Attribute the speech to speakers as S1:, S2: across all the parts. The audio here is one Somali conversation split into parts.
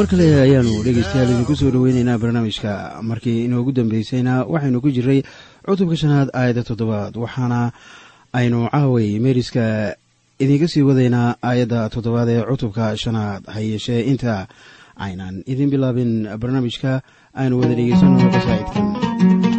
S1: mar kale ayaanu dhegeystayaal idinku soo dhoweyneynaa barnaamijka. Markii inoogu dambeysayna waxaynu ku jiray cutubka shanaad aayadda toddobaad. Waxaana aynu caaway meeriska idinka sii wadaynaa aayadda toddobaad ee cutubka shanaad. Ha yeeshee inta aynan idin bilaabin barnaamijka aynu wada dhegeysano qasaa'idkan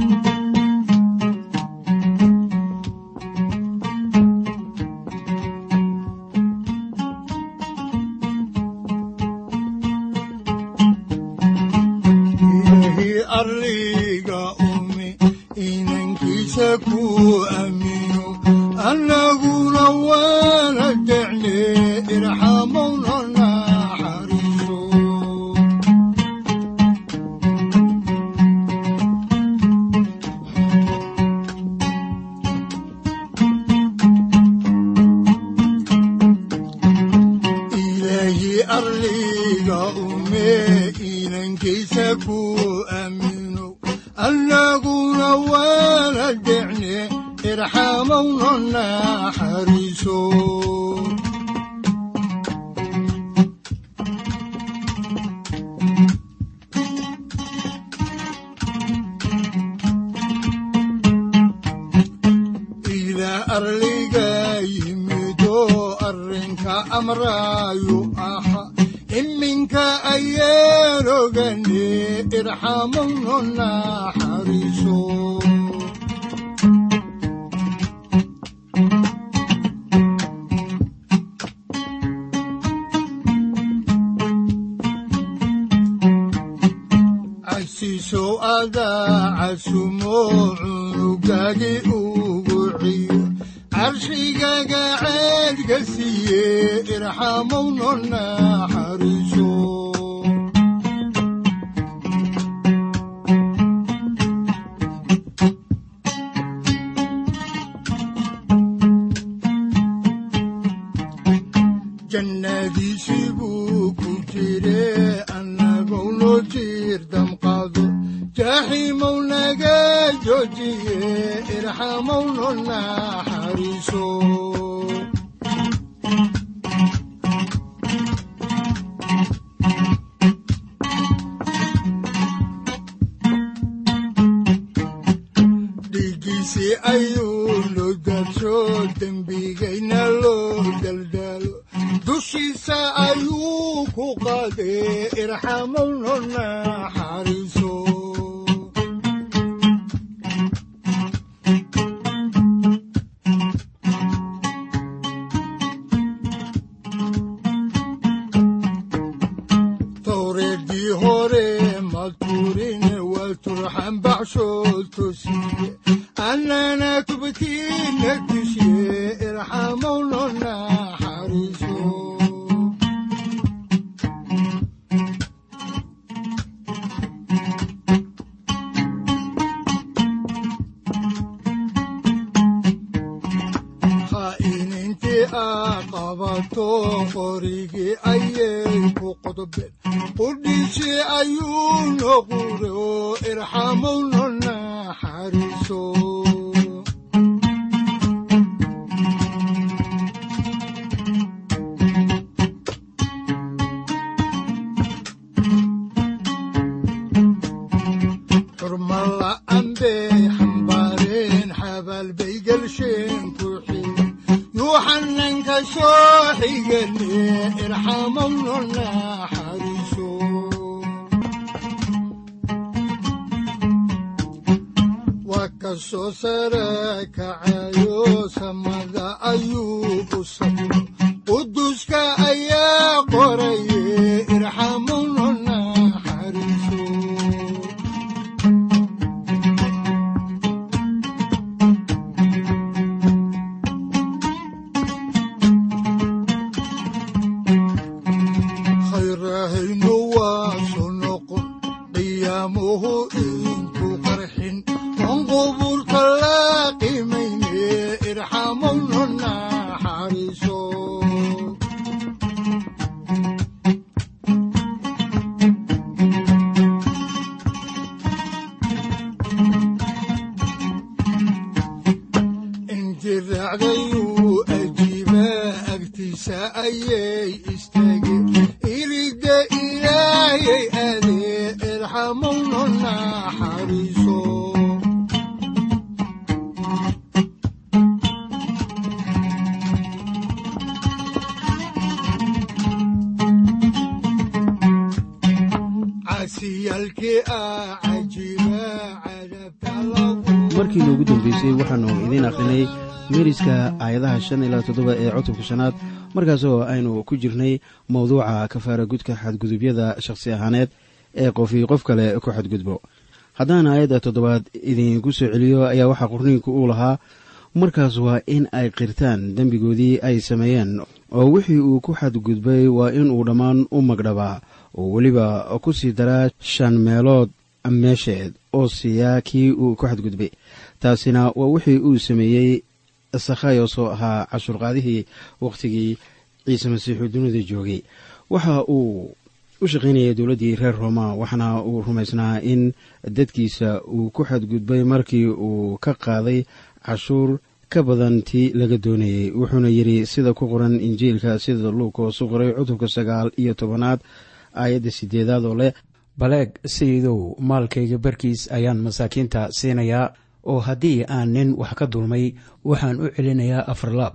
S2: ilaah arliga yimido arrinka amraayu aha. Iminka ayaan ogane irxamowna naxariiso jiir damqado jaaxiimow naga joojiye irxamowna naxariiso soo sare kacayo samada ayuu u irxamowno naxariiso casiyaalkii ah cajiiba cadabta lagu
S1: markii noogu dambeysay waxaannu idiin akhrinay meeriska aayadaha shan ilaa toddoba ee cutubka shanaad. Markaasoo aynu ku jirnay mowduuca kafaara gudka xadgudubyada shakhsi ahaaneed ee qofii qof kale ku xadgudbo. Haddaan aayadda toddobaad idiinku soo celiyo ayaa waxaa qorniinku uu lahaa markaas waa in ay qirtaan dembigoodii ay sameeyeen oo wixii uu ku xadgudbay waa inuu dhammaan u magdhabaa oo weliba ku sii daraa shan meelood meesheed oo siiyaa kii uu ku xadgudbay. Taasina waa wixii uu sameeyey sakhayos oo ahaa cashuurqaadihii wakhtigii ciise masiixu dunida joogay. Waxa uu u shaqaynayay dowladdii reer rooma waxaana uu rumaysnaa in dadkiisa uu ku xadgudbay markii uu ka qaaday cashuur ka badan tii laga doonayey wuxuuna yidhi sida ku qoran injiilka sida luukos u qoray cutubka sagaal iyo tobanaad aayadda sideedaad oo leh
S3: baleeg sayidow maalkayga barkiis ayaan masaakiinta siinayaa oo haddii aan nin wax ka dulmay waxaan u celinayaa afarlaab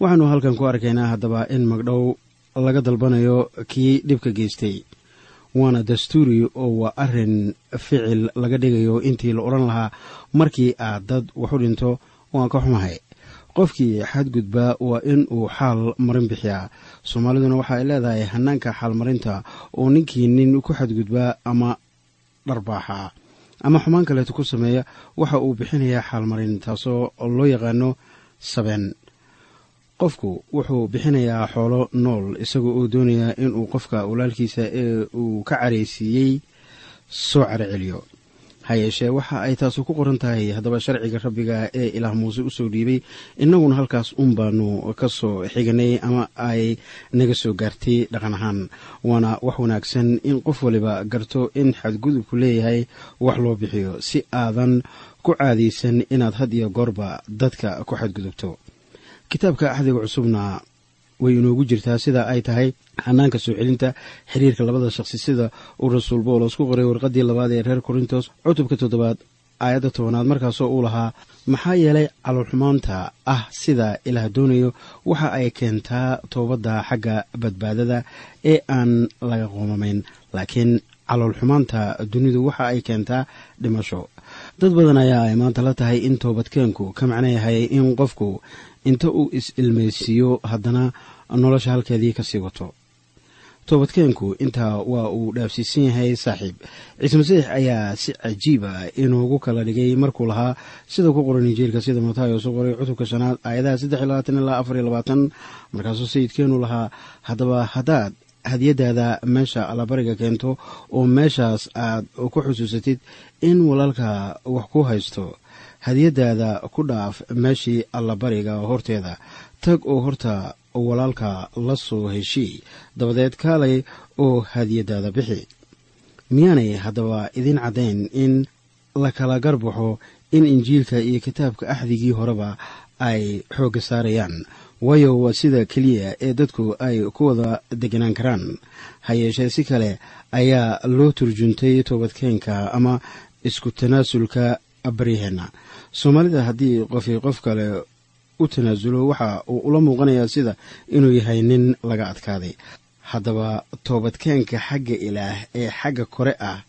S1: waxaannu halkan ku arkaynaa haddaba in magdhow laga dalbanayo kii dhibka geystay. Waana dastuuri oo waa arrin ficil laga dhigayo intii la odhan lahaa markii aad dad waxu dhinto waan ka xumahay. Qofkii xadgudbaa waa in uu xaal marin bixiyaa. Soomaaliduna waxa ay leedahay hanaanka xaalmarinta oo ninkii nin ku xadgudbaa ama dharbaaxa. Ama xumaan kaleeto ku sameeya waxa uu bixinayaa xaalmarin taasoo loo yaqaano sabeen qofku wuxuu bixinayaa xoolo nool isagoo uu doonayaa inuu qofka walaalkiisa ee uu ka caraysiiyey soo caraceliyo ha yeeshee waxa ay taasu ku qoran tahay haddaba sharciga rabbiga ee ilaah muuse u soo dhiibay innaguna halkaas un baanu ka soo xiganay ama ay naga soo gaartay dhaqan ahaan. Waana wax wanaagsan in qof waliba garto in xadgudubku leeyahay wax loo bixiyo si aadan ku caadaysan inaad had iyo goorba dadka ku xadgudubto kitaabka axdiga cusubna way inoogu jirtaa sida ay tahay xanaanka soo celinta xiriirka labada shaqsi sida uu rasuul boolos ku qoray warqaddii labaad ee reer korintos cutubka toddobaad aayadda tobanaad markaasoo uu lahaa maxaa yeelay caloolxumaanta ah sida ilaah doonayo waxa ay keentaa toobadda xagga badbaadada ee aan laga qoomamayn laakiin caloolxumaanta dunidu waxa ay keentaa dhimasho dad badan ayaa ay maanta la tahay in toobadkeenku ka macno yahay in qofku inta uu is-ilmaysiiyo haddana nolosha halkeedii ka sii wato. Toobadkeenku intaa waa uu dhaafsiisan yahay saaxiib. Ciise masiix ayaa si cajiiba inoogu kala dhigay markuu lahaa sida ku qoran injiilka sida matayos u qoray cutubka shanaad aayadaha saddex iyo labaatan ilaa afar iyo labaatan. Markaasuu sayidkeenu lahaa haddaba haddaad hadiyadaada meesha allabariga keento oo meeshaas aad ku xusuusatid in walaalka wax ku haysto. Hadiyadaada ku dhaaf meeshii allabariga horteeda. Tag oo horta walaalka la soo heshii. Dabadeed kaalay oo hadiyadaada bixi. Miyaanay haddaba idin caddayn in la kala garbaxo in injiilka iyo kitaabka axdigii horeba ay xoogga saarayaan waayo waa sida keliya ee dadku ay ku wada deganaan karaan. Ha yeeshee si kale ayaa loo turjuntay toobadkeenka ama isku tanaasulka baryaheenna. Soomaalida haddii qofi qof kale u tanaasulo waxa uu ula muuqanayaa sida inuu yahay nin laga adkaaday. Haddaba toobadkeenka xagga ilaah ee xagga kore ah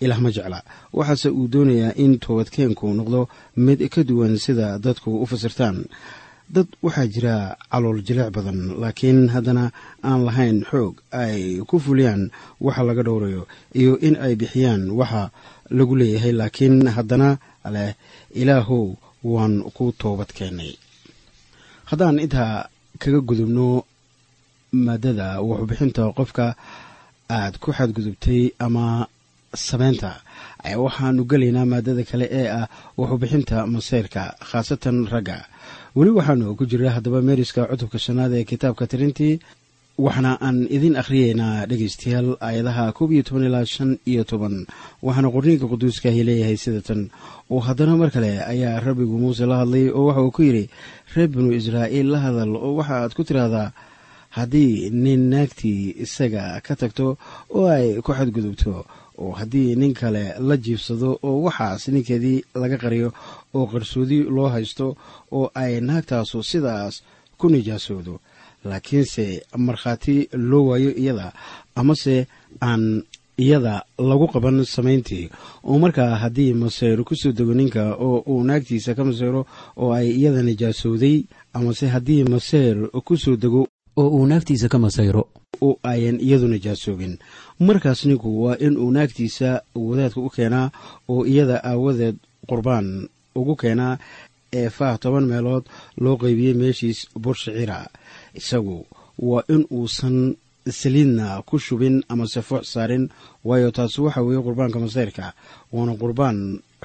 S1: ilaah ma jecla. Waxaase uu doonayaa in toobadkeenku noqdo mid ka duwan sida dadku u fasirtaan dad waxaa jira calool jiliec badan laakiin haddana aan lahayn xoog ay ku fuliyaan waxa laga dhowrayo iyo in ay bixiyaan waxa lagu leeyahay laakiin haddana leh ilaahow waan ku toobad keennay haddaan intaa kaga gudubno maadada waxubixinta qofka aad ku xadgudubtay ama sameynta waxaanu gelaynaa maadada kale ee ah waxubixinta maseyrka khaasatan ragga weli waxaanu ku jira haddaba meeriska cutubka shanaad ee kitaabka tirintii waxaana aan idin akhriyeynaa dhegaystayaal aayadaha koob iyo toban ilaa shan iyo toban. Waxaana qorniinka quduuskaahi leeyahay sida tan. Oo haddana mar kale ayaa rabbigu muuse la hadlay oo waxa uu ku yidhi reer binu israa'iil la hadal oo waxa aad ku tiraahdaa haddii nin naagtii isaga ka tagto oo ay ku xadgudubto oo haddii nin kale la jiibsado oo waxaas ninkeedii laga qariyo oo qarsoodi loo haysto oo ay naagtaasu sidaas ku nijaasoodo laakiinse markhaati loo waayo iyada amase aan iyada lagu qaban samayntii. Oo markaa haddii maseyro ku soo dego ninka oo uu naagtiisa ka maseyro oo ay iyada nijaasooday amase haddii maseyr ku soo dego
S3: oo uu naagtiisa ka masayro
S1: oo ayan iyadu nijaasoobin markaas ninku waa in uu naagtiisa wadaadka u keenaa oo iyada aawadeed qurbaan ugu keenaa ee faah toban meelood loo qaybiyey meeshiis burshicira isagu waa in uusan saliidna ku shubin amase foox saarin waayo taasi waxa weeye qurbaanka masayrka waana qurbaan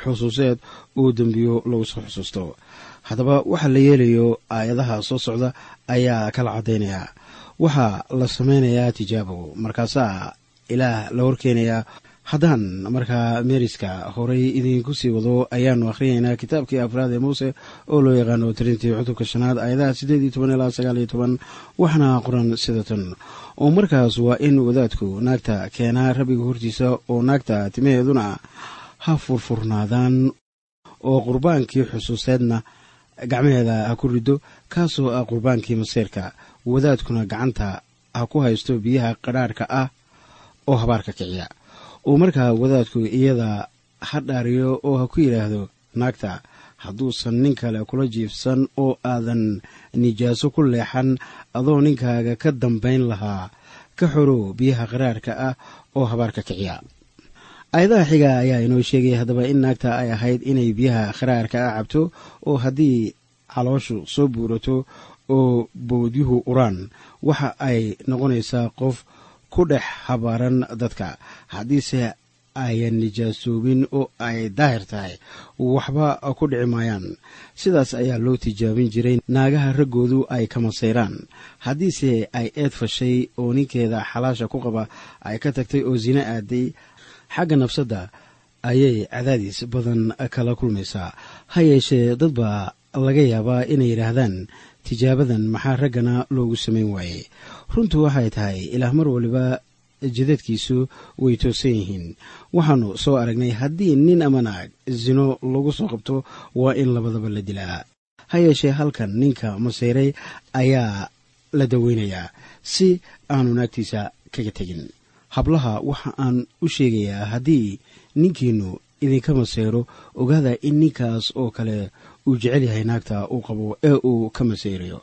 S1: xusuuseed oo dembiyo lagu soo xusuusto. Haddaba waxa la yeelayo aayadaha soo socda ayaa kala caddaynaya waxaa la samaynayaa tijaabo markaasaa ilaah la horkeenayaa haddaan markaa meeriska horay idinku sii wado ayaanu akhriyaynaa kitaabkii afraad ee muuse oo loo yaqaano tirintii cutubka shanaad aayadaha siddeed iyo toban ilaa sagaal iyo toban. Waxaana qoran sida tan. Oo markaas waa in wadaadku naagta keenaa rabbiga hortiisa oo naagta timaheeduna ha furfurnaadaan oo qurbaankii xusuuseedna gacmaheeda ha ku riddo kaasoo ah qurbaankii maseyrka wadaadkuna gacanta ha ku haysto biyaha qadhaadhka ah oo habaarka kiciya. Oo markaa wadaadku iyada ha dhaariyo oo ha ku yidhaahdo naagta hadduusan nin kale kula jiifsan oo aadan nijaaso ku leexan adoo ninkaaga ka dambayn lahaa ka xorow biyaha qaraarka ah oo habaarka kiciya. Aayadaha xiga ayaa inoo sheegaya haddaba in naagta ay ahayd inay biyaha kharaarka ah cabto oo haddii calooshu soo buurato oo bowdyuhu uraan waxa ay noqonaysaa qof ku dhex habaaran dadka. Haddiise ayan nijaasoobin oo ay daahir tahay waxba ku dhici maayaan. Sidaas ayaa loo tijaabin jiray naagaha raggoodu ay ka masayraan haddiise ay eed fashay oo ninkeeda xalaasha ku qaba ay ka tagtay oo sine aaday xagga nafsadda ayay cadaadis badan kala kulmaysaa. Ha yeeshee dad baa laga yaabaa inay yidhaahdaan tijaabadan maxaa raggana loogu samayn waayey. Runtu waxay tahay ilaah mar waliba jidadkiisu way toosan yihiin. Waxaannu soo aragnay haddii nin ama naag sino lagu soo qabto waa in labadaba la dilaa. Ha yeeshee halkan ninka masayray ayaa la daweynayaa si aanu naagtiisa kaga tegin. Hablaha waxa aan u sheegayaa haddii ninkiinnu idinka maseyro ogaada in ninkaas oo kale uu jecel yahay naagta uu qabo ee uu ka maseyrayo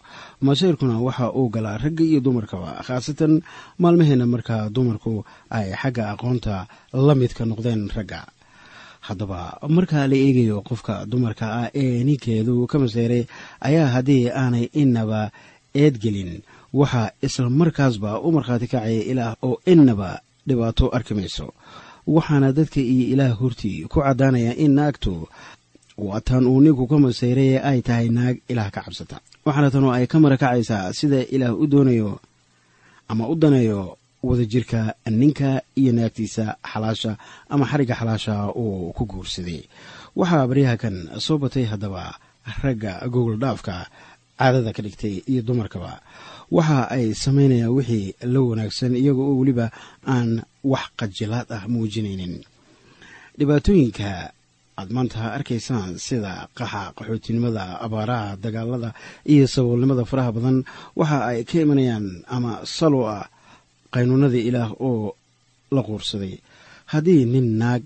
S1: maseyrkuna waxa uu galaa ragga iyo dumarkaba khaasatan maalmaheena markaa dumarku ay xagga aqoonta la midka noqdeen ragga. Haddaba markaa la eegayo qofka dumarka ah ee ninkeedu ka maseyray ayaa haddii aanay innaba eedgelin waxaa isla markaasba u markhaati kacaya ilaah oo innaba dhibaato arki mayso waxaana dadka iyo ilaah hortii ku caddaanaya in naagtu waatan uu ninku ka maseyray ee ay tahay naag ilaah ka cabsata. Waxaana tanoo ay ka marakacaysaa sida ilaah u doonayo ama u daneeyo wadajirka ninka iyo naagtiisa xalaasha ama xarigga xalaasha uu ku guursaday. Waxaa baryaha kan soo batay haddaba ragga gogol dhaafka caadada ka dhigtay iyo dumarkaba. Waxa ay samaynayaan wixii la wanaagsan iyaga oo weliba aan wax qajilaad ah muujinaynin. Dhibaatooyinka aad maanta arkaysaan sida qaxa qaxootinimada abaaraha dagaalada iyo saboolnimada faraha badan waxa ay ka imanayaan ama salo ah qaynuunadii ilaah oo la quursaday. Haddii nin naag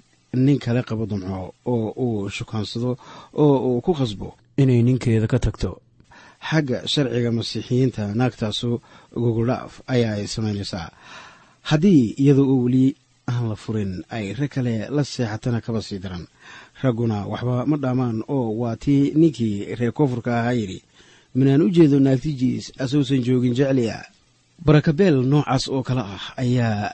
S1: nin kale qabo dumco oo uu shukaansado oo uu ku khasbo
S3: inay ninkeeda ka tagto.
S1: Xagga sharciga masiixiyiinta naagtaasu gogoldhaaf ayaa ay samaynaysaa haddii iyada oo weli aan la furin ay rag kale la seexatana kaba sii daran. Ragguna waxba ma dhaamaan oo waa tii ninkii reer koonfurka ahaa yidhi minaan u jeedo naagtijiis asousan joogin jecliya. Barakabeel noocaas oo kale ah ayaa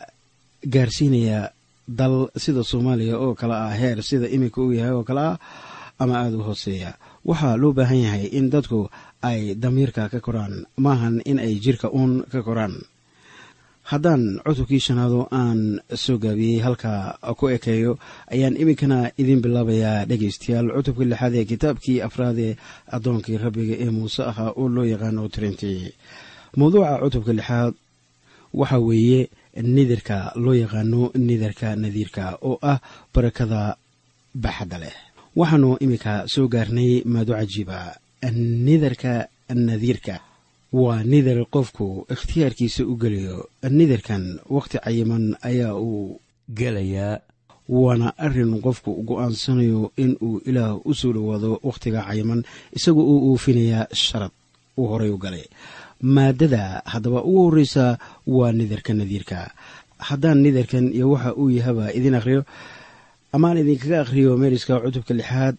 S1: gaarsiinaya dal sida soomaaliya oo kale ah heer sida iminka uu yahay oo kale ah ama aada u hooseeya. Waxaa loo baahan yahay in dadku ay damiirka ka koraan. Maahan in ay jirka uun ka koraan haddaan cutubkii shanaado aan soo gaabiyey halka ku ekeeyo ayaan iminkana idin bilaabayaa dhegaystayaal. Cutubka lixaad ee kitaabkii afraad ee addoonkii rabbiga ee muuse ahaa oo loo yaqaano trinti mawduuca cutubka lixaad waxa weeye nidarka loo yaqaano nidarka nadiirka oo ah barakada baxadda leh. Waxaanu iminka soo gaarnay maado cajiiba nidarka nadiirka waa nidar qofku ikhtiyaarkiisa u gelayo nidarkan wakhti cayiman ayaa uu
S3: gelayaa
S1: waana arrin qofku go'aansanayo in uu ilaah u soo dhowaado wakhtiga cayiman isagoo uu oofinayaa sharad uu horay u galay. Maadada haddaba ugu horreysa waa nidarka nadiirka. Haddaan nidarkan iyo waxa uu yahaba idin akhriyo amaan idinkaga akhriyo meeriska cutubka lixaad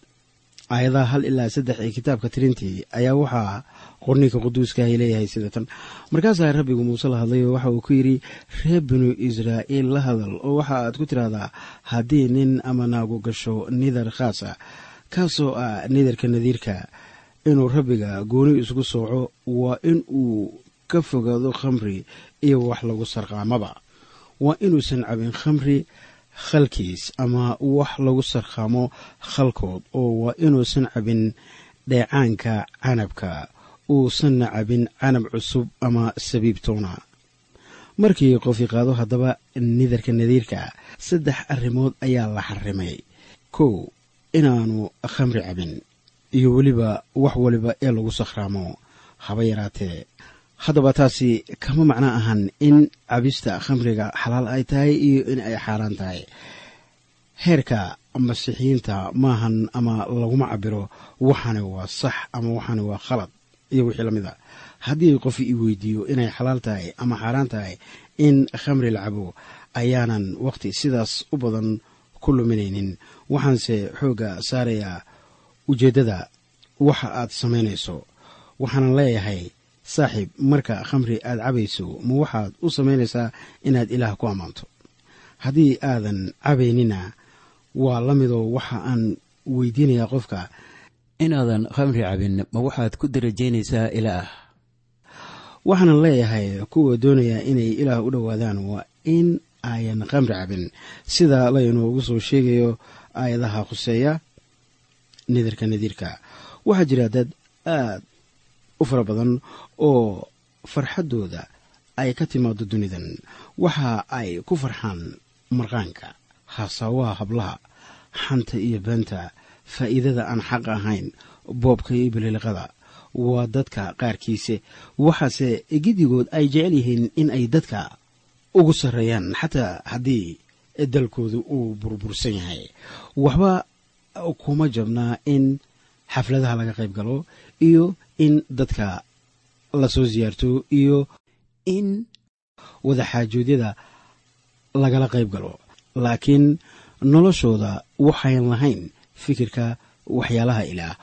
S1: aayadaha hal ilaa saddex ee kitaabka tirintii ayaa waxaa qorninka quduuskahay leeyahay sida markaasaa rabbigu muuse la hadlay oo waxa uu ku yidhi reer binu israa'iil la hadal. Oo waxa aad ku tidhaahdaa haddii nin ama naagu gasho nidar khaasa kaasoo ah nidarka nadiirka inuu rabbiga gooni isku sooco waa in uu ka fogaado khamri iyo wax lagu sarqaamaba. Waa inuusan cabin khamri khalkiis ama wax lagu sarqaamo khalkood oo waa inuusan cabin dheecaanka canabka uusanna cabin canab cusub ama sabiibtoona markii qofii qaado haddaba nidarka nadiirka saddex arrimood ayaa la xarimay. Kow inaanu khamri cabin iyo weliba wax waliba ee lagu sakhraamo haba yaraatee. Haddaba taasi kama macno ahan in cabista khamriga xalaal ay tahay iyo in ay xaaraan tahay. Heerka masiixiyiinta maahan ama laguma cabiro waxani waa sax ama waxani waa khalad iyo wixii la mid a. Haddii qof i weydiiyo inay xalaal tahay ama xaaraan tahay in khamri la cabo ayaanan wakhti sidaas u badan ku luminaynin. Waxaanse xoogga saarayaa ujeeddada waxa aad samaynayso. Waxaanan leeyahay saaxiib marka khamri aad cabayso ma waxaad u samaynaysaa inaad ilaah ku ammaanto. Haddii aadan cabaynina waa la midoo waxa aan weydiinayaa qofka
S3: inaadan khamri cabin ma waxaad ku darajaynaysaa ilaah?
S1: Waxaanan leeyahay kuwa doonaya inay ilaah u dhowaadaan waa in ayan khamri cabin sida laynoogu soo sheegayo aayadaha khuseeya nidarka nadiirka waxaa jira dad aad u fara badan oo farxaddooda ay ka timaado dunidan waxa ay ku farxaan marqaanka haasaawaha hablaha xanta iyo beenta faa'iidada aan xaq ahayn boobka iyo bililiqada waa dadka qaarkiise. Waxaase giddigood ay jecel yihiin in ay dadka ugu sarreeyaan xataa haddii dalkoodu uu burbursan yahay. Waxba kuma jabnaa in xafladaha laga qayb galo iyo in dadka la soo siyaarto iyo in wadaxaajoodyada lagala qayb galo. Laakiin noloshooda waxayn lahayn fikirka waxyaalaha ilaah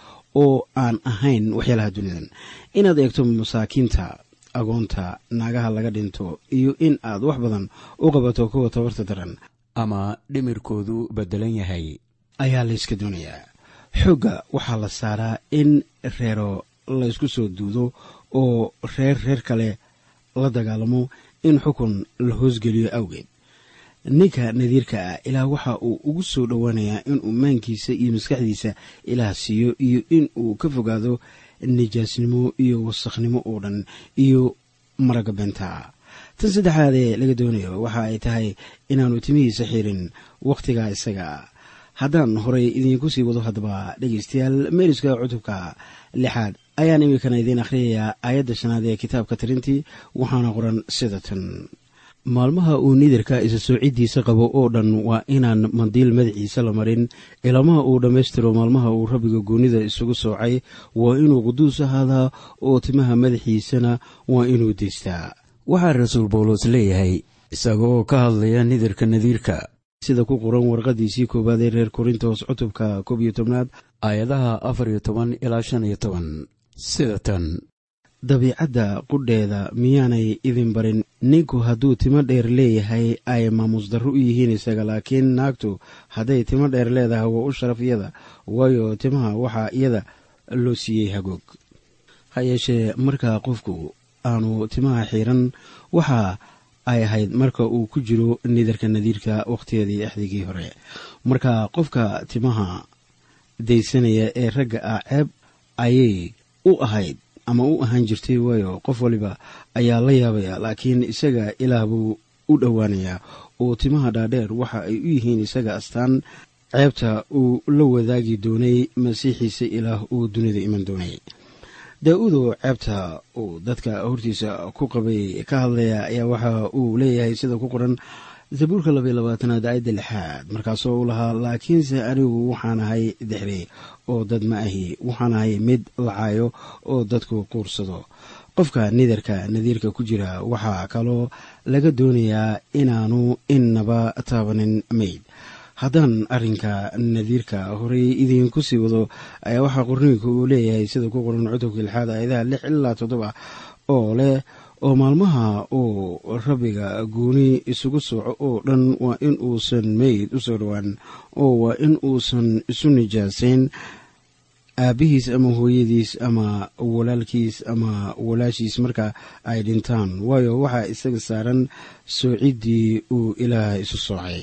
S1: oo aan ahayn waxyaalaha dunidan inaad eegto masaakiinta agoonta naagaha laga dhinto iyo in aad wax badan u qabato kuwa tabarta daran
S3: ama dhimirkoodu beddelan yahay
S1: ayaa layska doonayaa. Xoogga waxaa la saaraa in reero laysku soo duudo oo reer reer kale la dagaalamo in xukun la hoosgeliyo awgeed ninka nadiirka ah ilaah waxa uu ugu soo dhowaanayaa inuu maankiisa iyo maskaxdiisa ilaah siiyo iyo in uu ka fogaado nijaasnimo iyo wasakhnimo oo dhan iyo maraga beenta tan saddexaad ee laga doonayo waxa ay tahay inaannu timihiisa xirin wakhtigaa isaga. Haddaan horay idiinku sii wado haddaba dhegeystayaal meeriska cutubka lixaad ayaan iminkana idiin akhriyayaa aayadda shanaad ee kitaabka tirintii waxaana qoran sida tan maalmaha uu nidarka isa soocidiisa qabo oo dhan waa inaan mandiil madaxiisa la marin. Ilamaha uu dhammaystiro maalmaha uu rabbiga goonida isugu soocay waa inuu quduus ahaadaa oo timaha madaxiisana waa inuu deystaa
S3: waxaa rasuul bawlos leeyahay isaga oo ka hadlaya nidarka nadiirka.
S1: Sida ku qoran warqadiisii koowaad ee reer korintos cutubka koob iyo tobnaad
S3: aayadaha afar iyo toban ilaa shan iyo toban. Sida tan
S1: dabiicadda qudheeda miyaanay idin barin. Ninku hadduu timo dheer leeyahay ay maamuus darro u yihiin isaga laakiin naagtu hadday timo dheer leedahay waa u sharaf iyada waayo timaha waxaa iyada loo siiyey hagoog. Ha yeeshee markaa qofku aanu timaha xiiran waxa ay ahayd marka uu ku jiro nidarka nadiirka wakhtigeedii axdigii hore. Marka qofka timaha daysanaya ee ragga ah ceeb ayay u ahayd ama u ahaan jirtay waayo qof waliba ayaa la yaabaya laakiin isaga ilaah buu u dhowaanayaa. Oo timaha dhaadheer waxa ay u yihiin isaga astaan ceebta uu la wadaagi doonay masiixiisa ilaah uu dunida iman doonay. Daa-uudoo ceebta uu dadka hortiisa ku qabay ka hadlaya ayaa waxa uu leeyahay sida ku qoran zabuurka labaiy labaatanaad aayadda lixaad markaasoo uu lahaa laakiinse anigu waxaan ahay dexre oo dad ma ahi waxaan ahay mid lacaayo oo dadku quursado. Qofka nidarka nadiirka ku jira waxaa kaloo laga doonayaa inaanu innaba taabanin mayd. Haddaan arrinka nadiirka horey idiinku sii wado ayaa waxaa qorniinka uu leeyahay sida ku qoran cutubka lixaad aayadaha lix ilaa toddoba oo leh oo maalmaha uu rabbiga gooni isugu sooco oo dhan waa in uusan meyd u soo dhowaan oo waa in uusan isu nijaasayn aabbihiis ama hooyadiis ama walaalkiis ama walaashiis marka ay dhintaan. Waayo waxaa isaga saaran soociddii uu ilaah isu soocay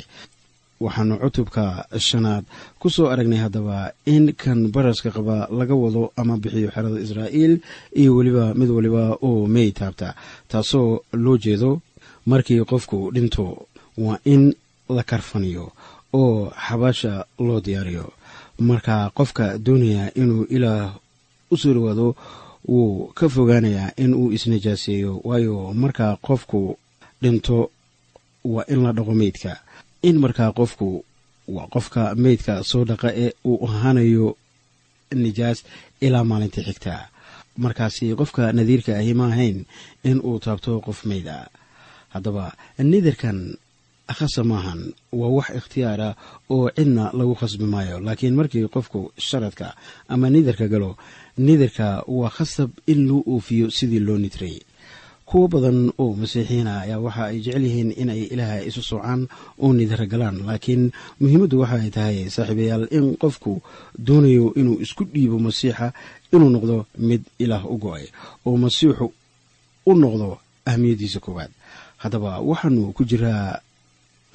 S1: waxaanu cutubka shanaad ku soo aragnay haddaba in kan baraska qaba laga wado ama bixiyo xerada israa'iil iyo weliba mid waliba oo meey taabta. Taasoo loo jeedo markii qofku dhinto waa in la karfaniyo oo xabaasha loo diyaariyo. Marka qofka doonaya inuu ilaah u soo dhawaado wuu ka fogaanayaa in uu isnijaaseeyo waayo markaa qofku dhinto waa in la dhaqo meydka in markaa qofku waa qofka meydka soo dhaqa ee uu ahaanayo nijaas ilaa maalintii xigta. Markaasi qofka nadiirka ahi ma ahayn in uu taabto qof meyd a haddaba nidarkan khasa maahan waa wax ikhtiyaara oo cidna lagu khasbi maayo laakiin markii qofku sharadka ama nidarka galo nidarka waa khasab in loo oofiyo sidii loo nidray kuwo badan oo masiixiyiina ayaa waxa ay jecel yihiin inay ilaaha isu soocaan oo nidara galaan. Laakiin muhiimaddu waxa ay tahay saaxiibayaal in qofku doonayo inuu isku dhiibo masiixa inuu noqdo mid ilaah u go'ay oo masiixu u noqdo ahmiyaddiisa koowaad. Haddaba waxaanu ku jiraa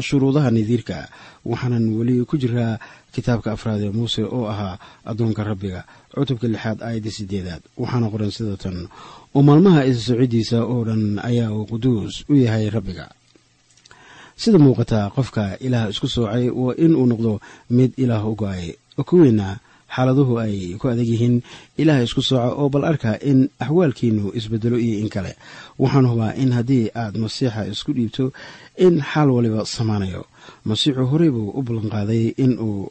S1: shuruudaha nadiirka waxaanan weli ku jiraa kitaabka afraad ee muuse oo ahaa addoonka rabbiga cutubka lixaad aayadda sideedaad waxaana qoran sida tan oo maalmaha isa oo dhan ayaa uu quduus u yahay rabbiga. Sida muuqata qofka ilaah isku soocay waa in uu noqdo mid ilaah u go'ay. Kuwiina xaaladuhu ay ku adag yihiin ilaah isku sooca oo bal arka in axwaalkiinu isbedelo iyo in kale. Waxaan hubaa in haddii aad masiixa isku dhiibto in xaal waliba samaanayo. Masiixu horey buu u ballanqaaday in uu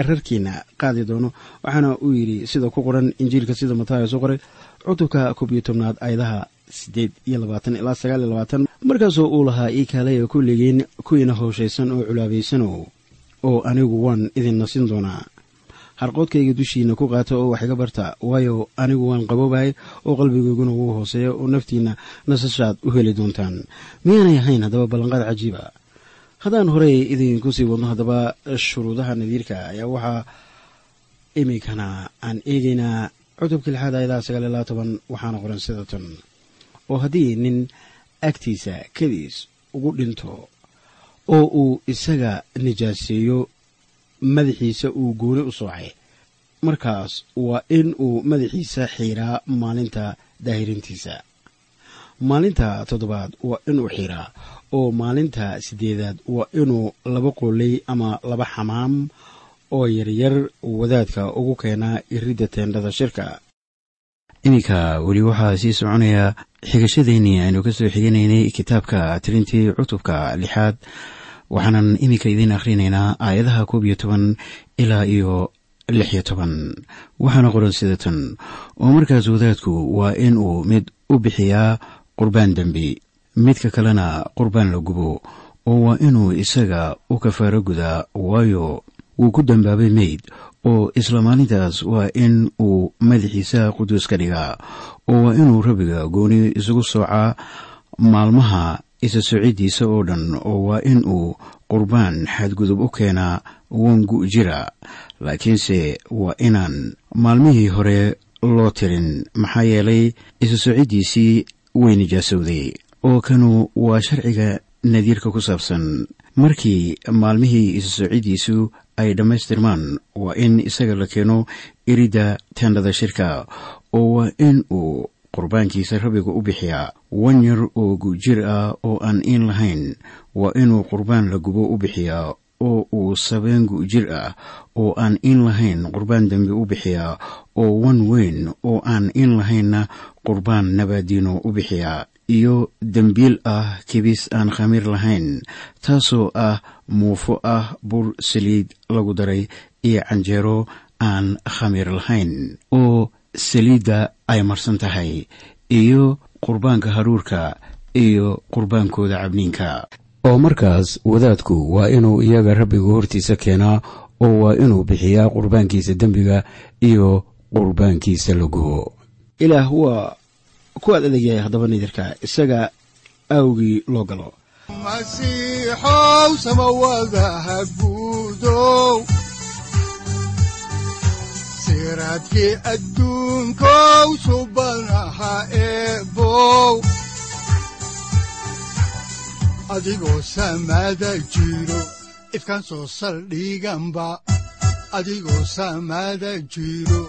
S1: erarkiina qaadi doono waxaana uu yidhi sida ku qoran injiilka sida mataayo soo qoray cutubka koob iyo tobnaad ayadaha sideed iyo labaatan ilaa sagaal iyo labaatan. Markaasoo uu lahaa ii kaalaya kulligiin kuwiina howshaysan oo culaabaysanow oo anigu waan idin nasin doonaa. Harqoodkayga dushiina ku qaata oo wax iga barta waayo anigu waan qaboobahay oo qalbigayguna wuu hooseeya oo naftiina nasashaad u heli doontaan. Miyaanay ahayn haddaba ballanqaad cajiiba? Haddaan horey idinku sii wadno haddaba shuruudaha nadiirka ayaa waxaa iminkana aan eegaynaa cutubka lixaad ayadaha sagaal iyo labaatoban waxaana qoran sida tan. Oo haddii nin agtiisa kadiis ugu dhinto oo uu isaga nijaaseeyo madaxiisa uu gooni u soocay markaas waa in uu madaxiisa xiiraa maalinta daahirintiisa. Maalinta toddobaad waa inuu xiiraa oo maalinta siddeedaad waa inuu laba qooley ama laba xamaam oo yaryar wadaadka ugu keenaa iridda teendhada shirka. Iminka weli waxaa sii soconaya xigashadeenii aynu ka soo xiganaynay kitaabka tirintii cutubka lixaad waxaanan iminka idiin akhrinaynaa aayadaha koob iyo toban ilaa iyo lix iyo toban. Waxaana qoran sida oo markaas wadaadku waa in uu mid u bixiyaa qurbaan dembi midka kalena qurbaan la gubo oo waa inuu isaga u kafaaro gudaa waayo wuu ku dambaabay meyd oo isla maalintaas waa in uu madaxiisa quduus ka dhigaa oo waa inuu rabbiga gooni isugu soocaa maalmaha isa soocidiisa oo dhan oo waa in uu qurbaan xadgudub u keenaa wangu jira. Laakiinse waa inaan maalmihii hore loo tirin maxaa yeelay isa soocidiisii way nijaasowday oo kanu waa sharciga nadiirka ku saabsan. Markii maalmihii isa soocidiisu ay dhammaystirmaan waa in isaga la keeno iridda teendhada shirka oo waa in uu qurbaankiisa rabbiga u bixiyaa. Wan yar oo gujir ah oo aan iin lahayn waa inuu qurbaan la gubo u bixiyaa oo uu sabeen gujir ah oo aan iin lahayn qurbaan dembi u bixiyaa oo wan weyn oo aan iin lahaynna qurbaan nabaadiino u bixiyaa iyo dembiil ah kibis aan khamiir lahayn taasoo ah muufo ah bur saliid lagu daray iyo canjeero aan khamiir lahayn oo saliidda ay marsan tahay iyo qurbaanka haruurka iyo qurbaankooda cabniinka.
S3: Oo markaas wadaadku waa inuu iyaga rabbiga hortiisa keenaa oo waa inuu bixiyaa qurbaankiisa dembiga iyo qurbaankiisa la gubo.
S1: Ilaah waa ku aad adeegyahay haddaba nidirka isaga aawgii loo galo.
S2: Masiixow eebow. Adigoo samada jiro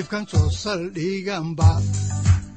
S2: ifkan soo saldhiganba